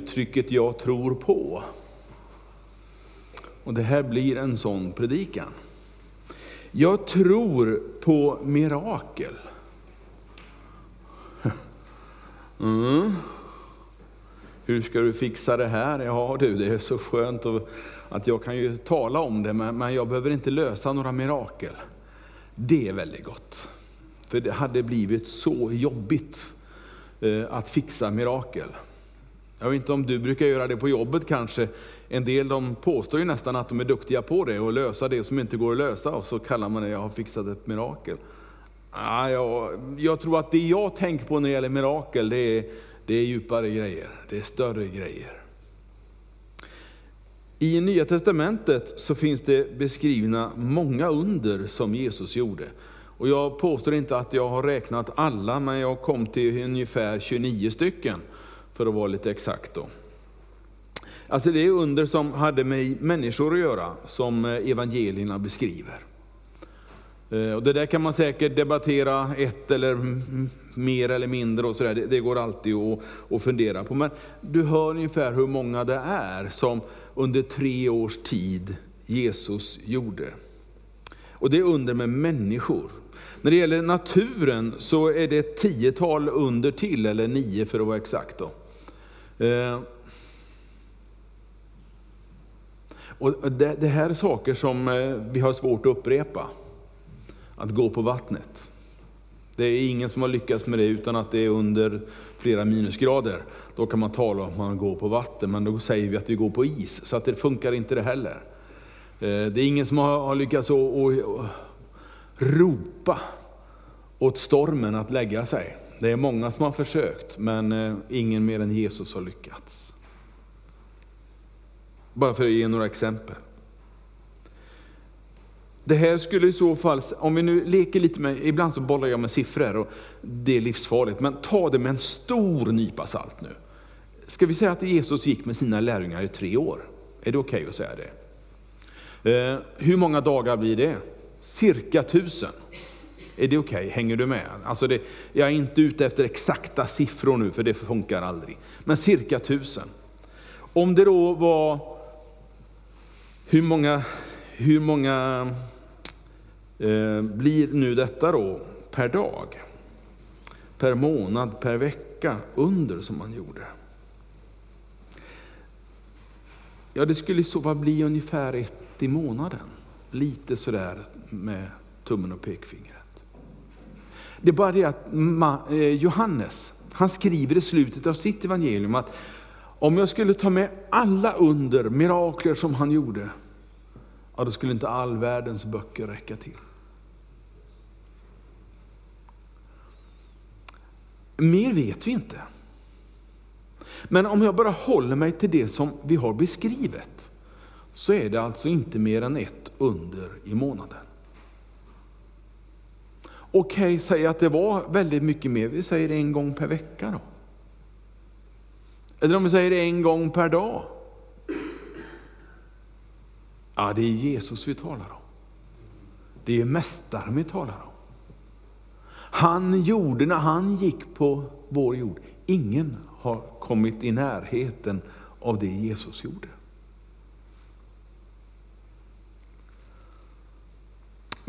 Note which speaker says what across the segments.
Speaker 1: uttrycket jag tror på. Och det här blir en sån predikan. Jag tror på mirakel. Mm. Hur ska du fixa det här? Ja du, det är så skönt att jag kan ju tala om det, men jag behöver inte lösa några mirakel. Det är väldigt gott. För det hade blivit så jobbigt eh, att fixa mirakel. Jag vet inte om du brukar göra det på jobbet kanske. En del de påstår ju nästan att de är duktiga på det och lösa det som inte går att lösa och så kallar man det, jag har fixat ett mirakel. Ah, jag, jag tror att det jag tänker på när det gäller mirakel, det är, det är djupare grejer, det är större grejer. I Nya Testamentet så finns det beskrivna många under som Jesus gjorde. Och jag påstår inte att jag har räknat alla, men jag kom till ungefär 29 stycken, för att vara lite exakt. Då. Alltså det är under som hade med människor att göra, som eh, evangelierna beskriver. Eh, och det där kan man säkert debattera ett eller mer eller mindre och sådär. Det, det går alltid att, att fundera på. Men du hör ungefär hur många det är som under tre års tid Jesus gjorde. Och det är under med människor. När det gäller naturen så är det ett tiotal under till, eller nio för att vara exakt. Då. Eh, och det, det här är saker som eh, vi har svårt att upprepa att gå på vattnet. Det är ingen som har lyckats med det utan att det är under flera minusgrader. Då kan man tala om att man går på vatten, men då säger vi att vi går på is. Så att det funkar inte det heller. Eh, det är ingen som har lyckats att ropa åt stormen att lägga sig. Det är många som har försökt, men eh, ingen mer än Jesus har lyckats. Bara för att ge några exempel. Det här skulle i så fall, om vi nu leker lite med, ibland så bollar jag med siffror och det är livsfarligt, men ta det med en stor nypa salt nu. Ska vi säga att Jesus gick med sina lärjungar i tre år? Är det okej okay att säga det? Eh, hur många dagar blir det? Cirka tusen. Är det okej? Okay? Hänger du med? Alltså det, jag är inte ute efter exakta siffror nu, för det funkar aldrig. Men cirka tusen. Om det då var, hur många, hur många Eh, blir nu detta då per dag, per månad, per vecka, under som man gjorde? Ja, det skulle i så fall bli ungefär ett i månaden. Lite sådär med tummen och pekfingret. Det är bara det att eh, Johannes, han skriver i slutet av sitt evangelium att om jag skulle ta med alla under, mirakler som han gjorde, ja, då skulle inte all världens böcker räcka till. Mer vet vi inte. Men om jag bara håller mig till det som vi har beskrivet, så är det alltså inte mer än ett under i månaden. Okej, säg att det var väldigt mycket mer, vi säger en gång per vecka då. Eller om vi säger en gång per dag. Ja, det är Jesus vi talar om. Det är mästaren vi talar om han gjorde när han gick på vår jord. Ingen har kommit i närheten av det Jesus gjorde.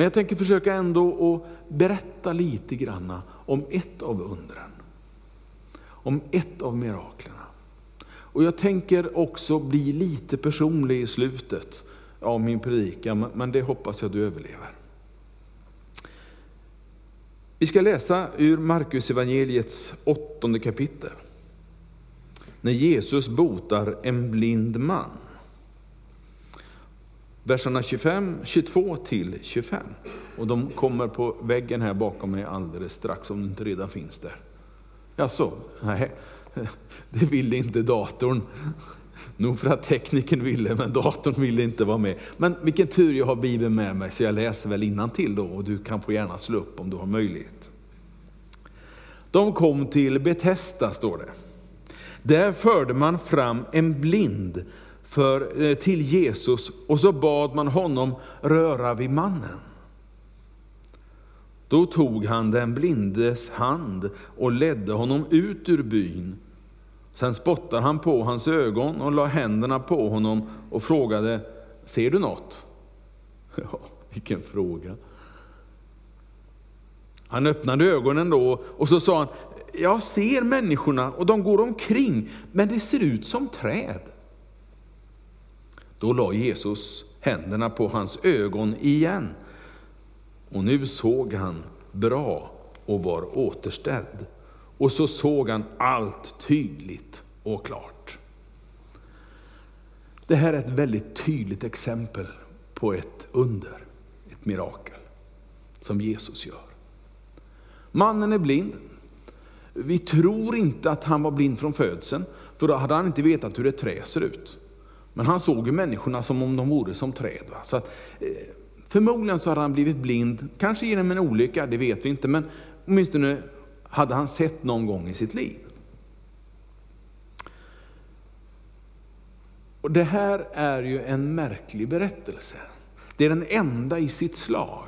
Speaker 1: Men jag tänker försöka ändå att berätta lite grann om ett av undren. Om ett av miraklerna. Och jag tänker också bli lite personlig i slutet av min predikan, men det hoppas jag du överlever. Vi ska läsa ur Markus evangeliets åttonde kapitel. När Jesus botar en blind man. Verserna 25, 22 till 25. Och de kommer på väggen här bakom mig alldeles strax, om det inte redan finns där. Jaså, nej, det ville inte datorn. Nog för att tekniken ville, men datorn ville inte vara med. Men vilken tur jag har Bibeln med mig, så jag läser väl till då och du kan få gärna slå upp om du har möjlighet. De kom till Betesda, står det. Där förde man fram en blind för, eh, till Jesus och så bad man honom röra vid mannen. Då tog han den blindes hand och ledde honom ut ur byn Sen spottade han på hans ögon och la händerna på honom och frågade, ser du något? Ja, vilken fråga. Han öppnade ögonen då och så sa han, jag ser människorna och de går omkring, men det ser ut som träd. Då la Jesus händerna på hans ögon igen. Och nu såg han bra och var återställd. Och så såg han allt tydligt och klart. Det här är ett väldigt tydligt exempel på ett under, ett mirakel, som Jesus gör. Mannen är blind. Vi tror inte att han var blind från födseln, för då hade han inte vetat hur ett trä ser ut. Men han såg ju människorna som om de vore som träd. Va? Så att, eh, förmodligen så hade han blivit blind, kanske genom en olycka, det vet vi inte, men åtminstone hade han sett någon gång i sitt liv. Och Det här är ju en märklig berättelse. Det är den enda i sitt slag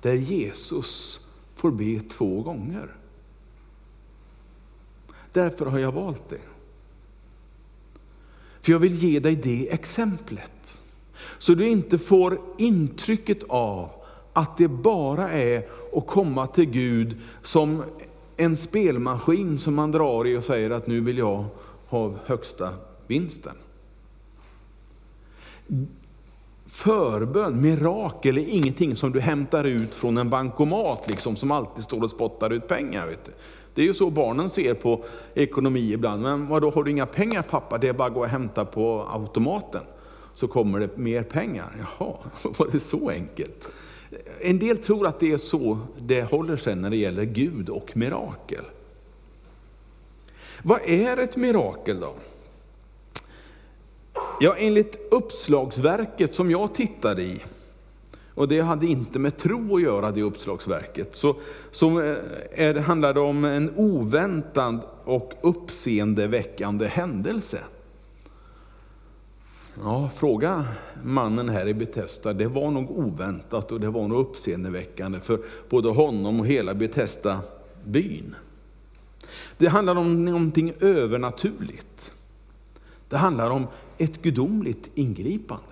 Speaker 1: där Jesus får be två gånger. Därför har jag valt det. För jag vill ge dig det exemplet. Så du inte får intrycket av att det bara är att komma till Gud som en spelmaskin som man drar i och säger att nu vill jag ha högsta vinsten. Förbön, mirakel, är ingenting som du hämtar ut från en bankomat liksom, som alltid står och spottar ut pengar. Vet du. Det är ju så barnen ser på ekonomi ibland. Men vadå, har du inga pengar pappa? Det är bara att gå och hämta på automaten. Så kommer det mer pengar. Jaha, var det så enkelt? En del tror att det är så det håller sig när det gäller Gud och mirakel. Vad är ett mirakel då? Ja, enligt uppslagsverket som jag tittade i, och det hade inte med tro att göra, det uppslagsverket, så, så eh, är, handlar det om en oväntad och uppseendeväckande händelse. Ja, fråga mannen här i Betesda, det var nog oväntat och det var nog uppseendeväckande för både honom och hela Betesda byn. Det handlar om någonting övernaturligt. Det handlar om ett gudomligt ingripande.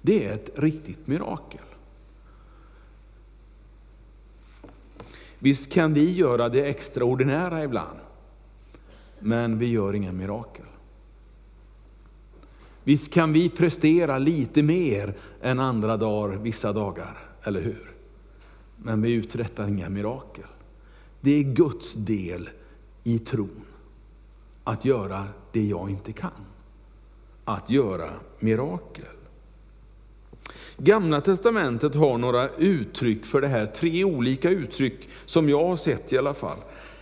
Speaker 1: Det är ett riktigt mirakel. Visst kan vi göra det extraordinära ibland, men vi gör inga mirakel. Visst kan vi prestera lite mer än andra dagar, vissa dagar, eller hur? Men vi uträttar inga mirakel. Det är Guds del i tron, att göra det jag inte kan. Att göra mirakel. Gamla testamentet har några uttryck för det här, tre olika uttryck som jag har sett i alla fall.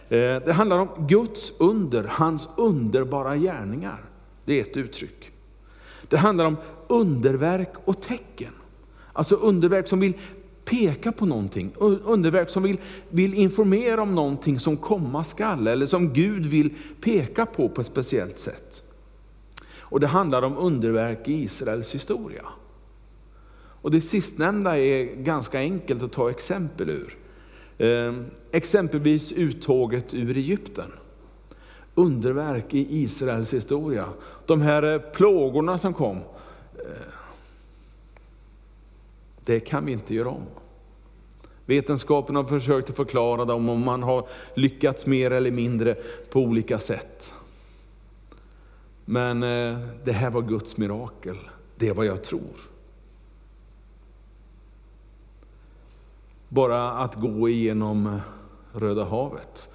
Speaker 1: Eh, det handlar om Guds under, hans underbara gärningar. Det är ett uttryck. Det handlar om underverk och tecken. Alltså underverk som vill peka på någonting, underverk som vill, vill informera om någonting som komma skall, eller som Gud vill peka på på ett speciellt sätt. Och Det handlar om underverk i Israels historia. Och Det sistnämnda är ganska enkelt att ta exempel ur. Ehm, exempelvis uttåget ur Egypten underverk i Israels historia. De här eh, plågorna som kom, eh, det kan vi inte göra om. Vetenskapen har försökt att förklara dem om man har lyckats mer eller mindre på olika sätt. Men eh, det här var Guds mirakel, det är vad jag tror. Bara att gå igenom eh, Röda havet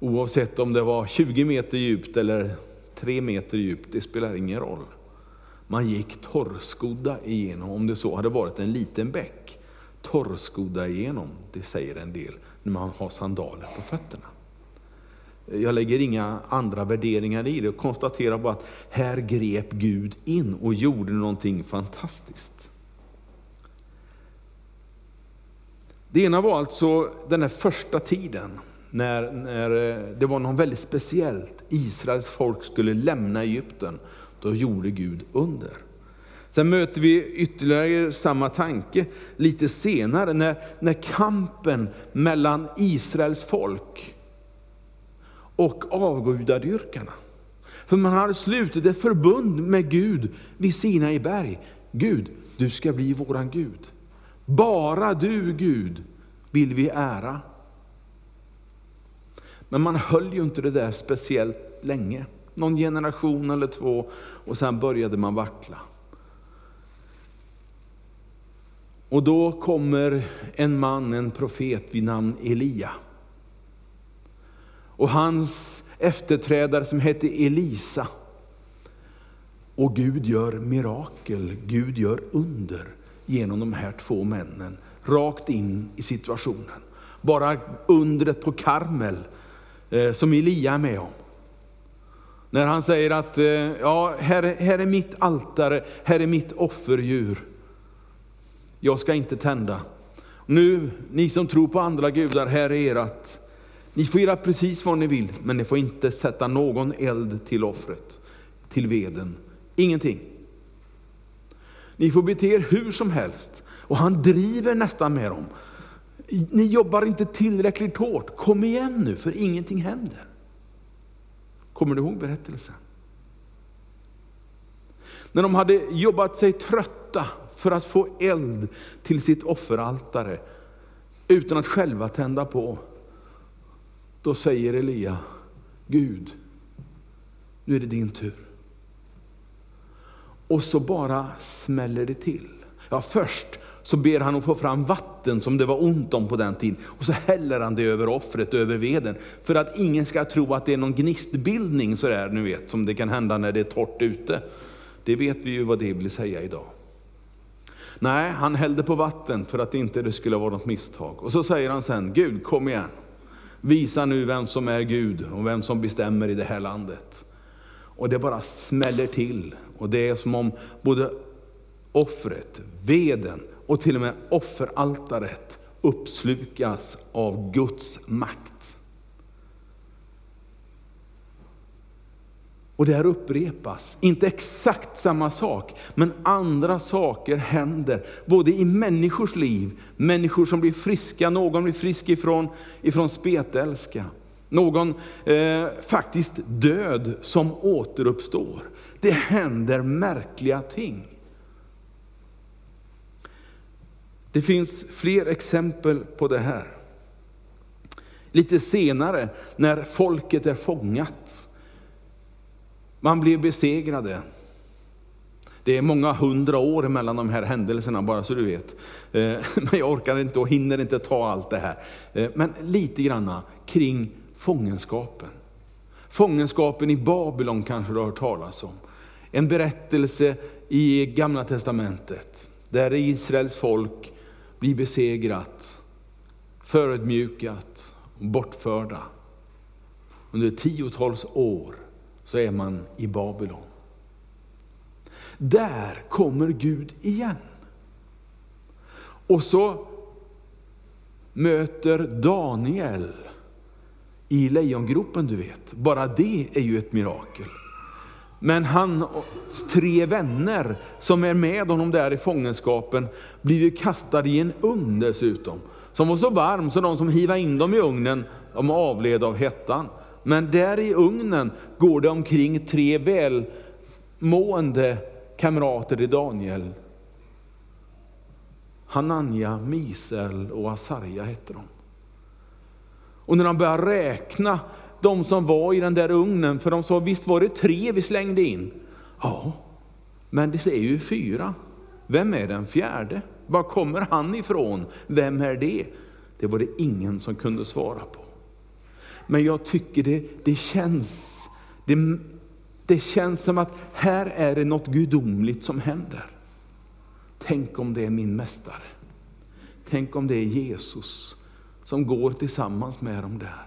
Speaker 1: Oavsett om det var 20 meter djupt eller 3 meter djupt, det spelar ingen roll. Man gick torrskodda igenom, om det så hade varit en liten bäck. Torrskodda igenom, det säger en del, när man har sandaler på fötterna. Jag lägger inga andra värderingar i det och konstaterar bara att här grep Gud in och gjorde någonting fantastiskt. Det ena var alltså den här första tiden, när, när eh, det var något väldigt speciellt. Israels folk skulle lämna Egypten. Då gjorde Gud under. Sen möter vi ytterligare samma tanke lite senare när, när kampen mellan Israels folk och avgudadyrkarna. För man hade slutit ett förbund med Gud vid Sina i berg. Gud, du ska bli våran Gud. Bara du Gud vill vi ära. Men man höll ju inte det där speciellt länge. Någon generation eller två och sen började man vackla. Och då kommer en man, en profet vid namn Elia. Och hans efterträdare som hette Elisa. Och Gud gör mirakel, Gud gör under genom de här två männen, rakt in i situationen. Bara undret på Karmel, eh, som Elia är med om. När han säger att, eh, ja, här, här är mitt altare, här är mitt offerdjur. Jag ska inte tända. Nu, ni som tror på andra gudar, här är ert. Ni får göra precis vad ni vill, men ni får inte sätta någon eld till offret, till veden. Ingenting. Ni får bete er hur som helst. Och han driver nästan med dem. Ni jobbar inte tillräckligt hårt. Kom igen nu, för ingenting händer. Kommer du ihåg berättelsen? När de hade jobbat sig trötta för att få eld till sitt offeraltare utan att själva tända på. Då säger Elia, Gud, nu är det din tur. Och så bara smäller det till. Ja, först så ber han att få fram vatten som det var ont om på den tiden. Och så häller han det över offret, över veden. För att ingen ska tro att det är någon gnistbildning sådär, nu vet, som det kan hända när det är torrt ute. Det vet vi ju vad det vill säga idag. Nej, han hällde på vatten för att inte det skulle vara något misstag. Och så säger han sen, Gud kom igen. Visa nu vem som är Gud och vem som bestämmer i det här landet. Och det bara smäller till. Och det är som om både offret, veden och till och med offeraltaret uppslukas av Guds makt. Och det här upprepas, inte exakt samma sak, men andra saker händer, både i människors liv, människor som blir friska, någon blir frisk ifrån, ifrån spetälska, någon eh, faktiskt död som återuppstår. Det händer märkliga ting. Det finns fler exempel på det här. Lite senare, när folket är fångat, man blir besegrade. Det är många hundra år mellan de här händelserna, bara så du vet. Eh, men jag orkar inte och hinner inte ta allt det här. Eh, men lite granna kring fångenskapen. Fångenskapen i Babylon kanske du har hört talas om. En berättelse i Gamla Testamentet, där Israels folk blir besegrat, förödmjukat och bortförda. Under tiotals år så är man i Babylon. Där kommer Gud igen. Och så möter Daniel i lejongropen, du vet. Bara det är ju ett mirakel. Men hans tre vänner som är med honom där i fångenskapen blir ju kastade i en ugn dessutom. Som var så varm så de som hivade in dem i ugnen, de avled av hettan. Men där i ugnen går det omkring tre välmående kamrater till Daniel. Hananja, Misel och Asarja hette de. Och när de började räkna de som var i den där ugnen, för de sa visst var det tre vi slängde in? Ja, men det är ju fyra. Vem är den fjärde? Var kommer han ifrån? Vem är det? Det var det ingen som kunde svara på. Men jag tycker det, det känns det, det känns som att här är det något gudomligt som händer. Tänk om det är min mästare. Tänk om det är Jesus som går tillsammans med dem där.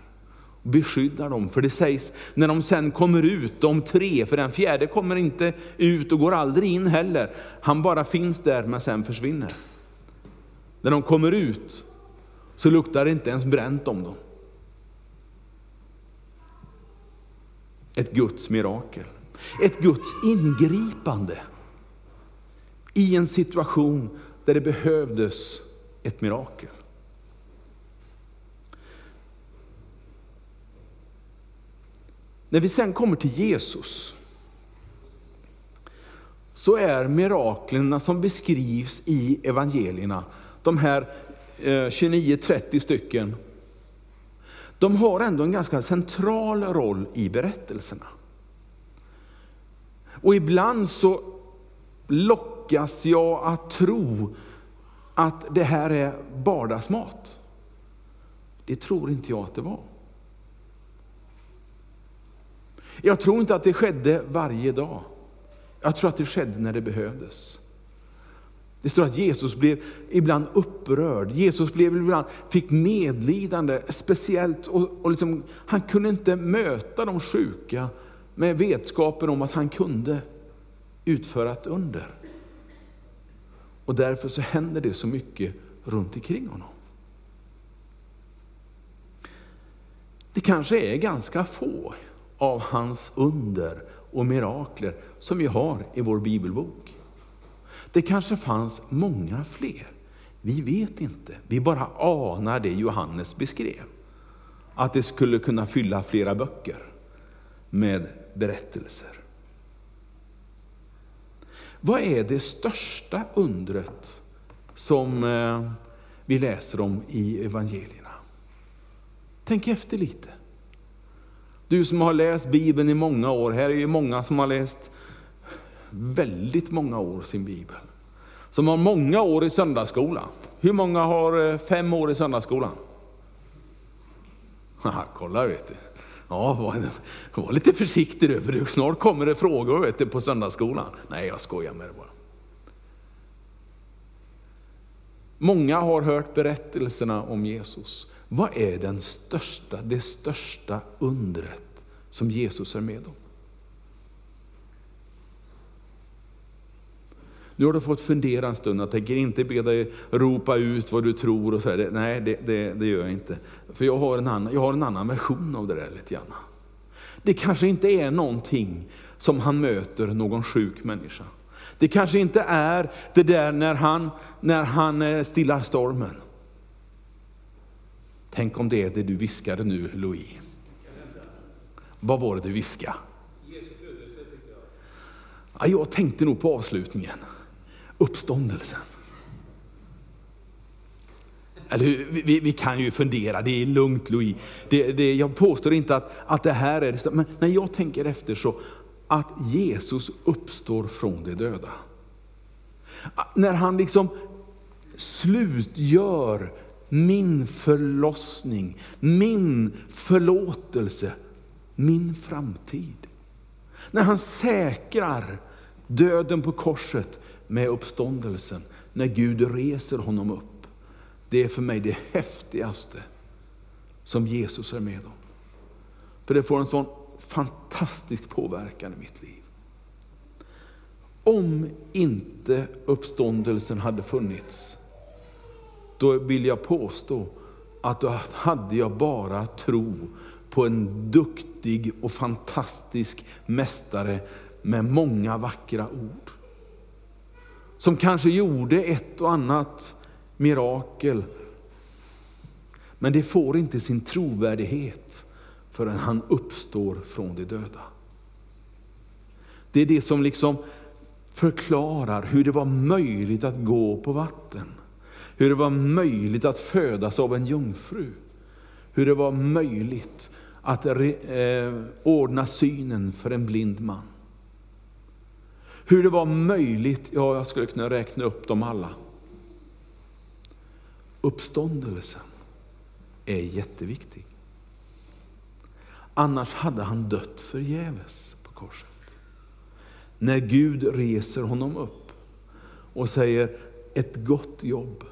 Speaker 1: Och beskyddar dem. För det sägs när de sen kommer ut, de tre, för den fjärde kommer inte ut och går aldrig in heller. Han bara finns där men sen försvinner. När de kommer ut så luktar det inte ens bränt om dem. Ett Guds mirakel. Ett Guds ingripande i en situation där det behövdes ett mirakel. När vi sen kommer till Jesus, så är miraklerna som beskrivs i evangelierna, de här eh, 29-30 stycken, de har ändå en ganska central roll i berättelserna. Och ibland så lockas jag att tro att det här är vardagsmat. Det tror inte jag att det var. Jag tror inte att det skedde varje dag. Jag tror att det skedde när det behövdes. Det står att Jesus blev ibland upprörd, Jesus blev ibland, fick medlidande, speciellt, och, och liksom, han kunde inte möta de sjuka med vetskapen om att han kunde utföra ett under. Och därför så händer det så mycket runt omkring honom. Det kanske är ganska få av hans under och mirakler som vi har i vår bibelbok. Det kanske fanns många fler. Vi vet inte. Vi bara anar det Johannes beskrev. Att det skulle kunna fylla flera böcker med berättelser. Vad är det största undret som eh, vi läser om i evangelierna? Tänk efter lite. Du som har läst Bibeln i många år, här är ju många som har läst väldigt många år sin Bibel. Som har många år i söndagsskola. Hur många har eh, fem år i söndagsskolan? Haha, kolla vet du. Ja, var, var lite försiktig du för snart kommer det frågor vet du, på söndagsskolan. Nej, jag skojar med det bara. Många har hört berättelserna om Jesus. Vad är den största, det största undret som Jesus är med om? Nu har du fått fundera en stund, jag tänker inte be dig ropa ut vad du tror. och så här. Nej, det, det, det, gör jag inte. För jag har, en annan, jag har en annan version av det där lite grann. Det kanske inte är någonting som han möter någon sjuk människa. Det kanske inte är det där när han, när han eh, stillar stormen. Tänk om det är det du viskade nu, Louis. Vad var det du viskade? Ja, jag tänkte nog på avslutningen uppståndelsen. Eller hur? Vi, vi, kan ju fundera, det är lugnt Louis. Det, det, jag påstår inte att, att det här är det men när jag tänker efter så, att Jesus uppstår från de döda. När han liksom slutgör min förlossning, min förlåtelse, min framtid. När han säkrar döden på korset med uppståndelsen, när Gud reser honom upp. Det är för mig det häftigaste som Jesus är med om. För det får en sån fantastisk påverkan i mitt liv. Om inte uppståndelsen hade funnits, då vill jag påstå att då hade jag bara tro på en duktig och fantastisk mästare med många vackra ord som kanske gjorde ett och annat mirakel. Men det får inte sin trovärdighet förrän han uppstår från de döda. Det är det som liksom förklarar hur det var möjligt att gå på vatten. Hur det var möjligt att födas av en jungfru. Hur det var möjligt att eh, ordna synen för en blind man. Hur det var möjligt, ja jag skulle kunna räkna upp dem alla. Uppståndelsen är jätteviktig. Annars hade han dött förgäves på korset. När Gud reser honom upp och säger ett gott jobb,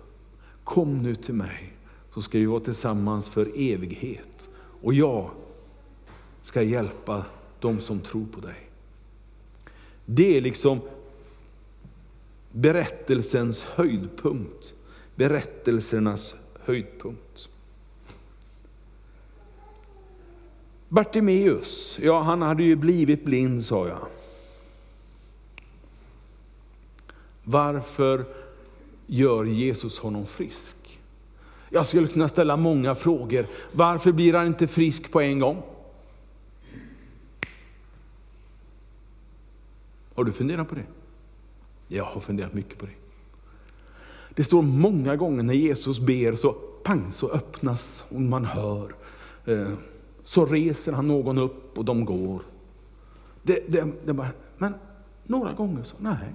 Speaker 1: kom nu till mig så ska vi vara tillsammans för evighet. Och jag ska hjälpa de som tror på dig. Det är liksom berättelsens höjdpunkt. Berättelsernas höjdpunkt. Bartimeus, ja han hade ju blivit blind sa jag. Varför gör Jesus honom frisk? Jag skulle kunna ställa många frågor. Varför blir han inte frisk på en gång? Har du funderat på det? Jag har funderat mycket på det. Det står många gånger när Jesus ber så pang så öppnas och man hör. Eh, så reser han någon upp och de går. Det, det, det bara, men några gånger så, nej,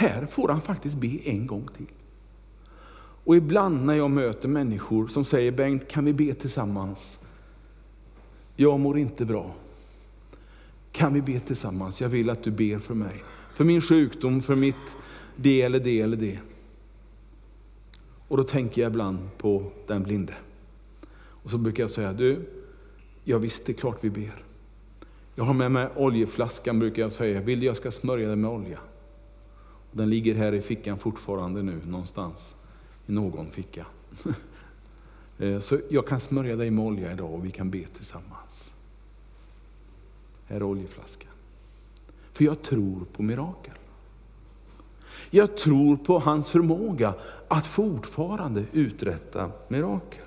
Speaker 1: här får han faktiskt be en gång till. Och ibland när jag möter människor som säger Bengt, kan vi be tillsammans? Jag mår inte bra. Kan vi be tillsammans? Jag vill att du ber för mig. För min sjukdom, för mitt det eller det eller det. Och då tänker jag ibland på den blinde. Och så brukar jag säga, du, ja visst det är klart vi ber. Jag har med mig oljeflaskan brukar jag säga, vill du jag ska smörja dig med olja? Den ligger här i fickan fortfarande nu någonstans, i någon ficka. Eh, så jag kan smörja dig med olja idag och vi kan be tillsammans. Här är oljeflaskan. För jag tror på mirakel. Jag tror på hans förmåga att fortfarande uträtta mirakel.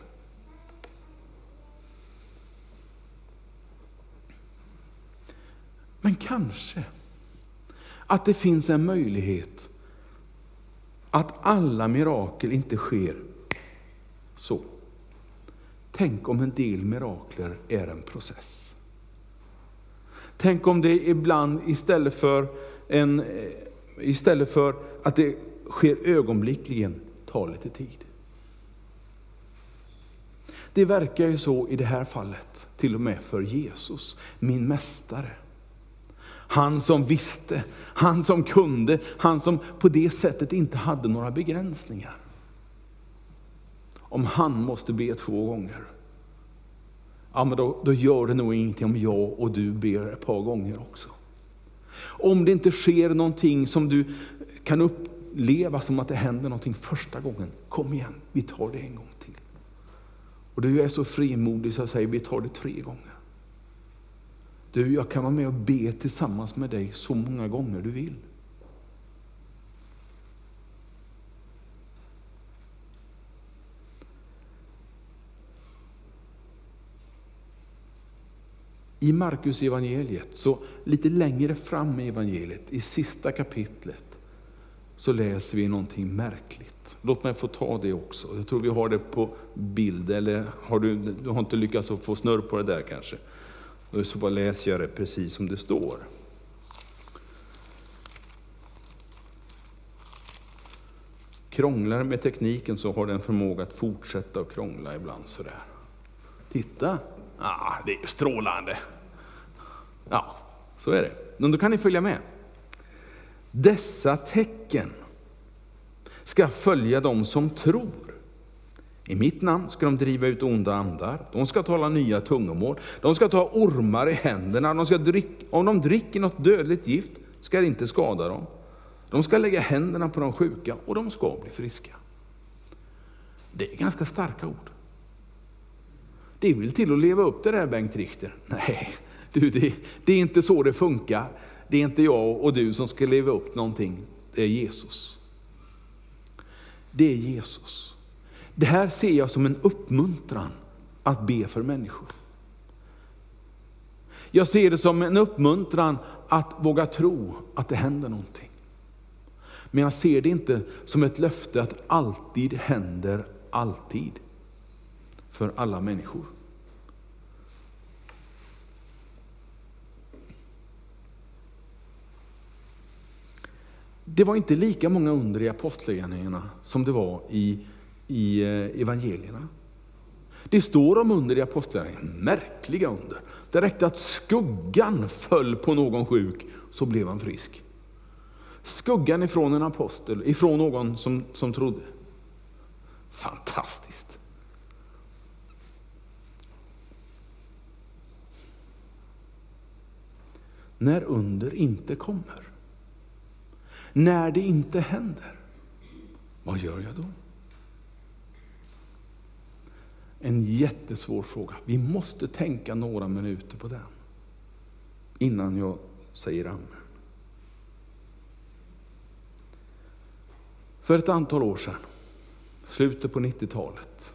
Speaker 1: Men kanske att det finns en möjlighet att alla mirakel inte sker så. Tänk om en del mirakler är en process. Tänk om det ibland istället för, en, eh, istället för att det sker ögonblickligen tar lite tid. Det verkar ju så i det här fallet, till och med för Jesus, min mästare. Han som visste, han som kunde, han som på det sättet inte hade några begränsningar. Om han måste be två gånger, ja, men då, då gör det nog ingenting om jag och du ber ett par gånger också. Om det inte sker någonting som du kan uppleva som att det händer någonting första gången, kom igen, vi tar det en gång till. Och du är så frimodig så jag säger, vi tar det tre gånger. Du, jag kan vara med och be tillsammans med dig så många gånger du vill. I Markus evangeliet, så lite längre fram i evangeliet, i sista kapitlet, så läser vi någonting märkligt. Låt mig få ta det också. Jag tror vi har det på bild, eller har du, du har inte lyckats få snurr på det där kanske? Och så bara läser jag det precis som det står. Krånglar med tekniken så har den förmåga att fortsätta att krångla ibland sådär. Titta! Ah, det är strålande! Ja, så är det. Men då kan ni följa med. Dessa tecken ska följa dem som tror. I mitt namn ska de driva ut onda andar, de ska tala nya tungomål, de ska ta ormar i händerna, de ska drick, om de dricker något dödligt gift ska det inte skada dem. De ska lägga händerna på de sjuka och de ska bli friska. Det är ganska starka ord. Det vill till att leva upp till det här Bengt Richter. Nej, du, det, det är inte så det funkar. Det är inte jag och du som ska leva upp någonting. Det är Jesus. Det är Jesus. Det här ser jag som en uppmuntran att be för människor. Jag ser det som en uppmuntran att våga tro att det händer någonting. Men jag ser det inte som ett löfte att alltid händer alltid för alla människor. Det var inte lika många under i apostlagärningarna som det var i i eh, evangelierna. Det står om under i Apostlagärningarna, märkliga under. Det räckte att skuggan föll på någon sjuk, så blev han frisk. Skuggan ifrån en apostel, ifrån någon som, som trodde. Fantastiskt! När under inte kommer, när det inte händer, vad gör jag då? En jättesvår fråga. Vi måste tänka några minuter på den innan jag säger amen. För ett antal år sedan, slutet på 90-talet,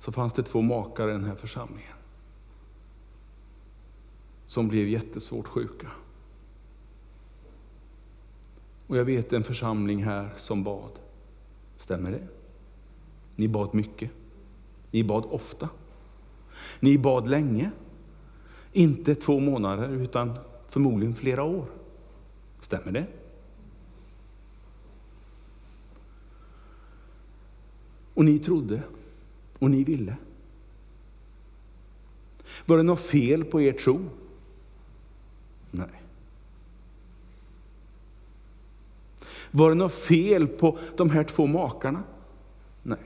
Speaker 1: så fanns det två makar i den här församlingen som blev jättesvårt sjuka. Och jag vet en församling här som bad. Stämmer det? Ni bad mycket. Ni bad ofta. Ni bad länge. Inte två månader, utan förmodligen flera år. Stämmer det? Och ni trodde, och ni ville. Var det något fel på er tro? Nej. Var det något fel på de här två makarna? Nej.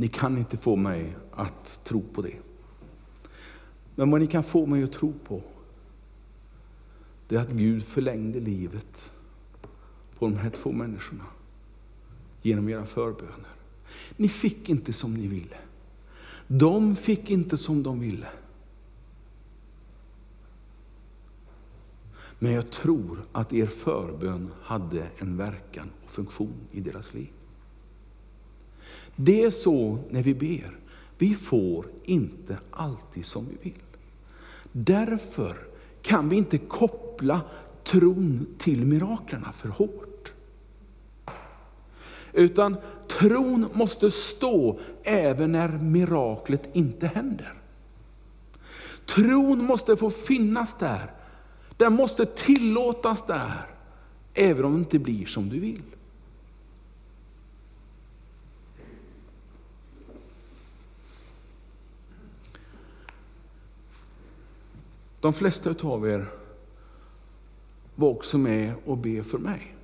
Speaker 1: Ni kan inte få mig att tro på det. Men vad ni kan få mig att tro på, det är att Gud förlängde livet på de här två människorna genom era förböner. Ni fick inte som ni ville. De fick inte som de ville. Men jag tror att er förbön hade en verkan och funktion i deras liv. Det är så när vi ber. Vi får inte alltid som vi vill. Därför kan vi inte koppla tron till miraklerna för hårt. Utan tron måste stå även när miraklet inte händer. Tron måste få finnas där. Den måste tillåtas där, även om det inte blir som du vill. De flesta av er var också med och be för mig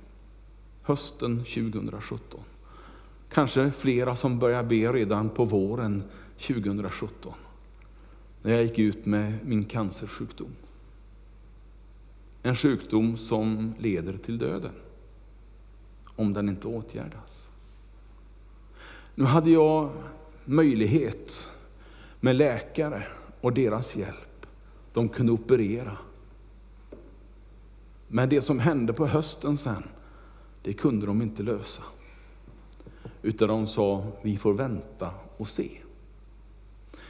Speaker 1: hösten 2017. Kanske flera som började be redan på våren 2017. När jag gick ut med min cancersjukdom. En sjukdom som leder till döden. Om den inte åtgärdas. Nu hade jag möjlighet med läkare och deras hjälp. De kunde operera. Men det som hände på hösten sen, det kunde de inte lösa. Utan de sa, vi får vänta och se.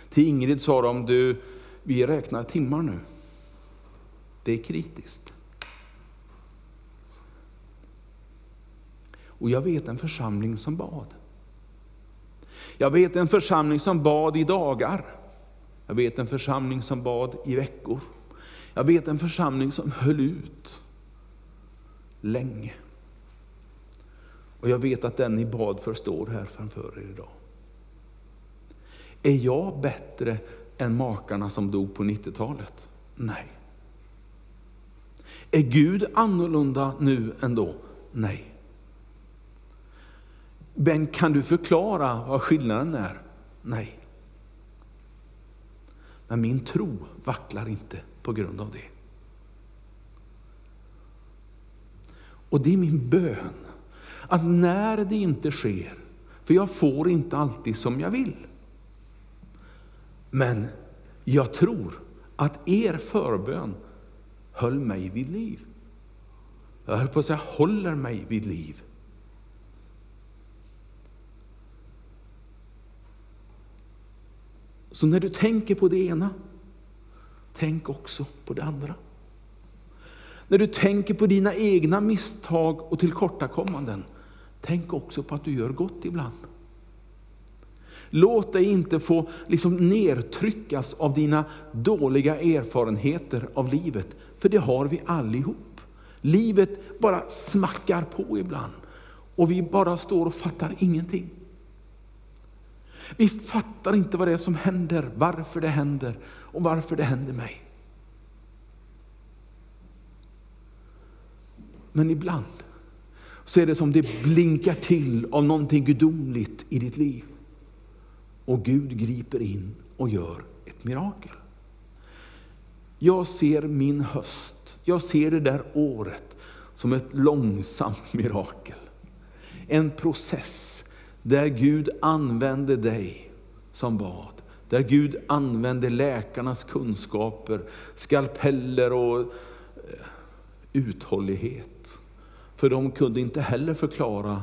Speaker 1: Till Ingrid sa de, du, vi räknar timmar nu. Det är kritiskt. Och jag vet en församling som bad. Jag vet en församling som bad i dagar. Jag vet en församling som bad i veckor. Jag vet en församling som höll ut länge. Och jag vet att den ni bad för står här framför er idag. Är jag bättre än makarna som dog på 90-talet? Nej. Är Gud annorlunda nu än då? Nej. Men kan du förklara vad skillnaden är? Nej. Men min tro vacklar inte på grund av det. Och det är min bön, att när det inte sker, för jag får inte alltid som jag vill. Men jag tror att er förbön höll mig vid liv. Jag höll på att säga håller mig vid liv. Så när du tänker på det ena, tänk också på det andra. När du tänker på dina egna misstag och tillkortakommanden, tänk också på att du gör gott ibland. Låt dig inte få liksom nedtryckas av dina dåliga erfarenheter av livet, för det har vi allihop. Livet bara smackar på ibland och vi bara står och fattar ingenting. Vi fattar inte vad det är som händer, varför det händer och varför det händer mig. Men ibland så är det som det blinkar till av någonting gudomligt i ditt liv. Och Gud griper in och gör ett mirakel. Jag ser min höst, jag ser det där året som ett långsamt mirakel. En process där Gud använde dig som bad. Där Gud använde läkarnas kunskaper, skalpeller och eh, uthållighet. För de kunde inte heller förklara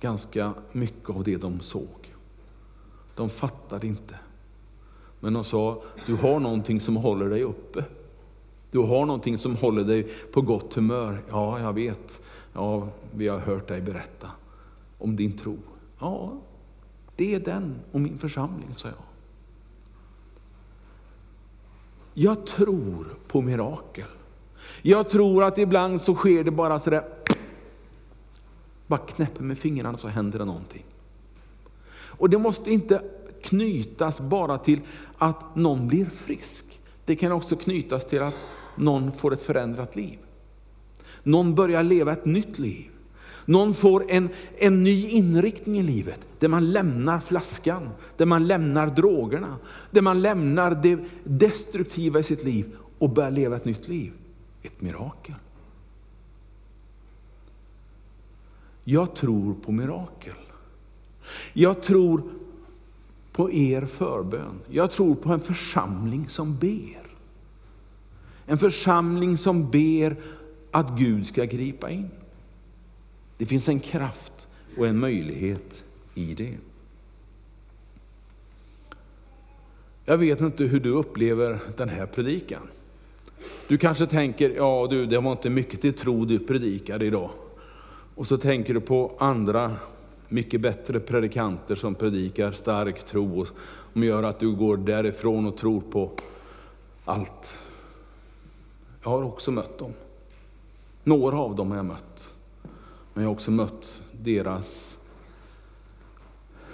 Speaker 1: ganska mycket av det de såg. De fattade inte. Men de sa, du har någonting som håller dig uppe. Du har någonting som håller dig på gott humör. Ja, jag vet. Ja, vi har hört dig berätta om din tro. Ja, det är den och min församling, sa jag. Jag tror på mirakel. Jag tror att ibland så sker det bara sådär, bara knäpper med fingrarna så händer det någonting. Och det måste inte knytas bara till att någon blir frisk. Det kan också knytas till att någon får ett förändrat liv. Någon börjar leva ett nytt liv. Någon får en, en ny inriktning i livet, där man lämnar flaskan, där man lämnar drogerna, där man lämnar det destruktiva i sitt liv och börjar leva ett nytt liv. Ett mirakel. Jag tror på mirakel. Jag tror på er förbön. Jag tror på en församling som ber. En församling som ber att Gud ska gripa in. Det finns en kraft och en möjlighet i det. Jag vet inte hur du upplever den här predikan. Du kanske tänker, ja du, det var inte mycket till tro du predikade idag. Och så tänker du på andra mycket bättre predikanter som predikar stark tro och som gör att du går därifrån och tror på allt. Jag har också mött dem. Några av dem har jag mött. Men jag har också mött deras,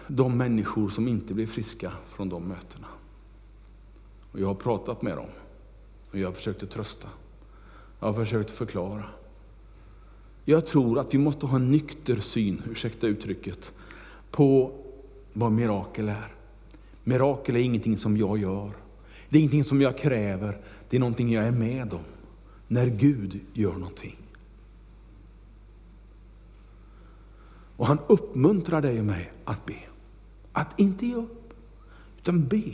Speaker 1: de människor som inte blev friska från de mötena. Och jag har pratat med dem. Och jag har försökt att trösta. Jag har försökt förklara. Jag tror att vi måste ha en nykter syn, ursäkta uttrycket, på vad mirakel är. Mirakel är ingenting som jag gör. Det är ingenting som jag kräver. Det är någonting jag är med om. När Gud gör någonting. Och han uppmuntrar dig och mig att be. Att inte ge upp, utan be.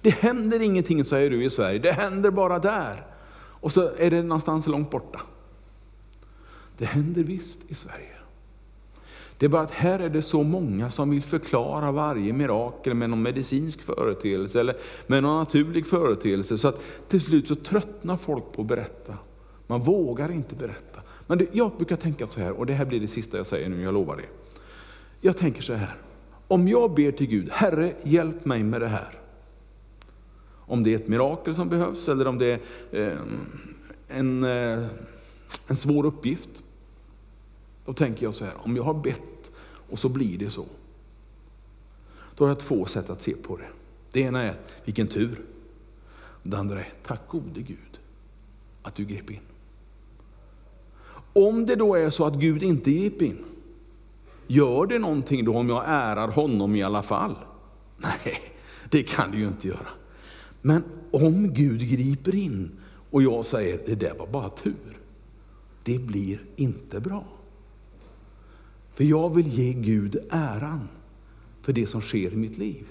Speaker 1: Det händer ingenting, säger du i Sverige. Det händer bara där. Och så är det någonstans långt borta. Det händer visst i Sverige. Det är bara att här är det så många som vill förklara varje mirakel med någon medicinsk företeelse eller med någon naturlig företeelse. Så att till slut så tröttnar folk på att berätta. Man vågar inte berätta. Men det, jag brukar tänka så här, och det här blir det sista jag säger nu, jag lovar det. Jag tänker så här, om jag ber till Gud, Herre hjälp mig med det här. Om det är ett mirakel som behövs eller om det är eh, en, eh, en svår uppgift. Då tänker jag så här, om jag har bett och så blir det så. Då har jag två sätt att se på det. Det ena är, vilken tur. Det andra är, tack gode Gud att du grep in. Om det då är så att Gud inte grep in, gör det någonting då om jag ärar honom i alla fall? Nej, det kan det ju inte göra. Men om Gud griper in och jag säger, det där var bara tur. Det blir inte bra. För jag vill ge Gud äran för det som sker i mitt liv.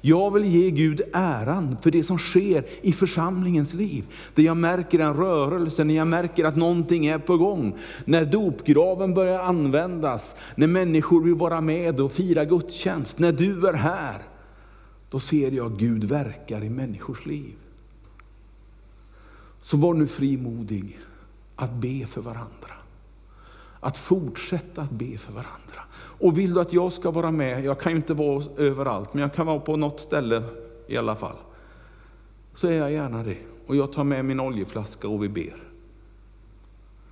Speaker 1: Jag vill ge Gud äran för det som sker i församlingens liv. Där jag märker en rörelse, när jag märker att någonting är på gång. När dopgraven börjar användas, när människor vill vara med och fira gudstjänst. När du är här, då ser jag Gud verkar i människors liv. Så var nu frimodig att be för varandra. Att fortsätta att be för varandra. Och vill du att jag ska vara med, jag kan ju inte vara överallt, men jag kan vara på något ställe i alla fall. Så är jag gärna det. Och jag tar med min oljeflaska och vi ber.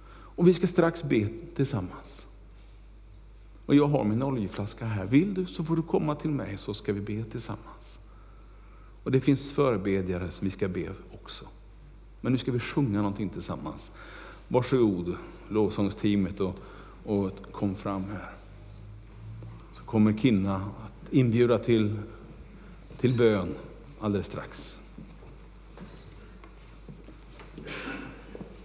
Speaker 1: Och vi ska strax be tillsammans. Och jag har min oljeflaska här. Vill du så får du komma till mig så ska vi be tillsammans. Och det finns förebedjare som vi ska be också. Men nu ska vi sjunga någonting tillsammans. Varsågod lovsångsteamet och, och kom fram här. Kommer Kinna att inbjuda till, till bön alldeles strax.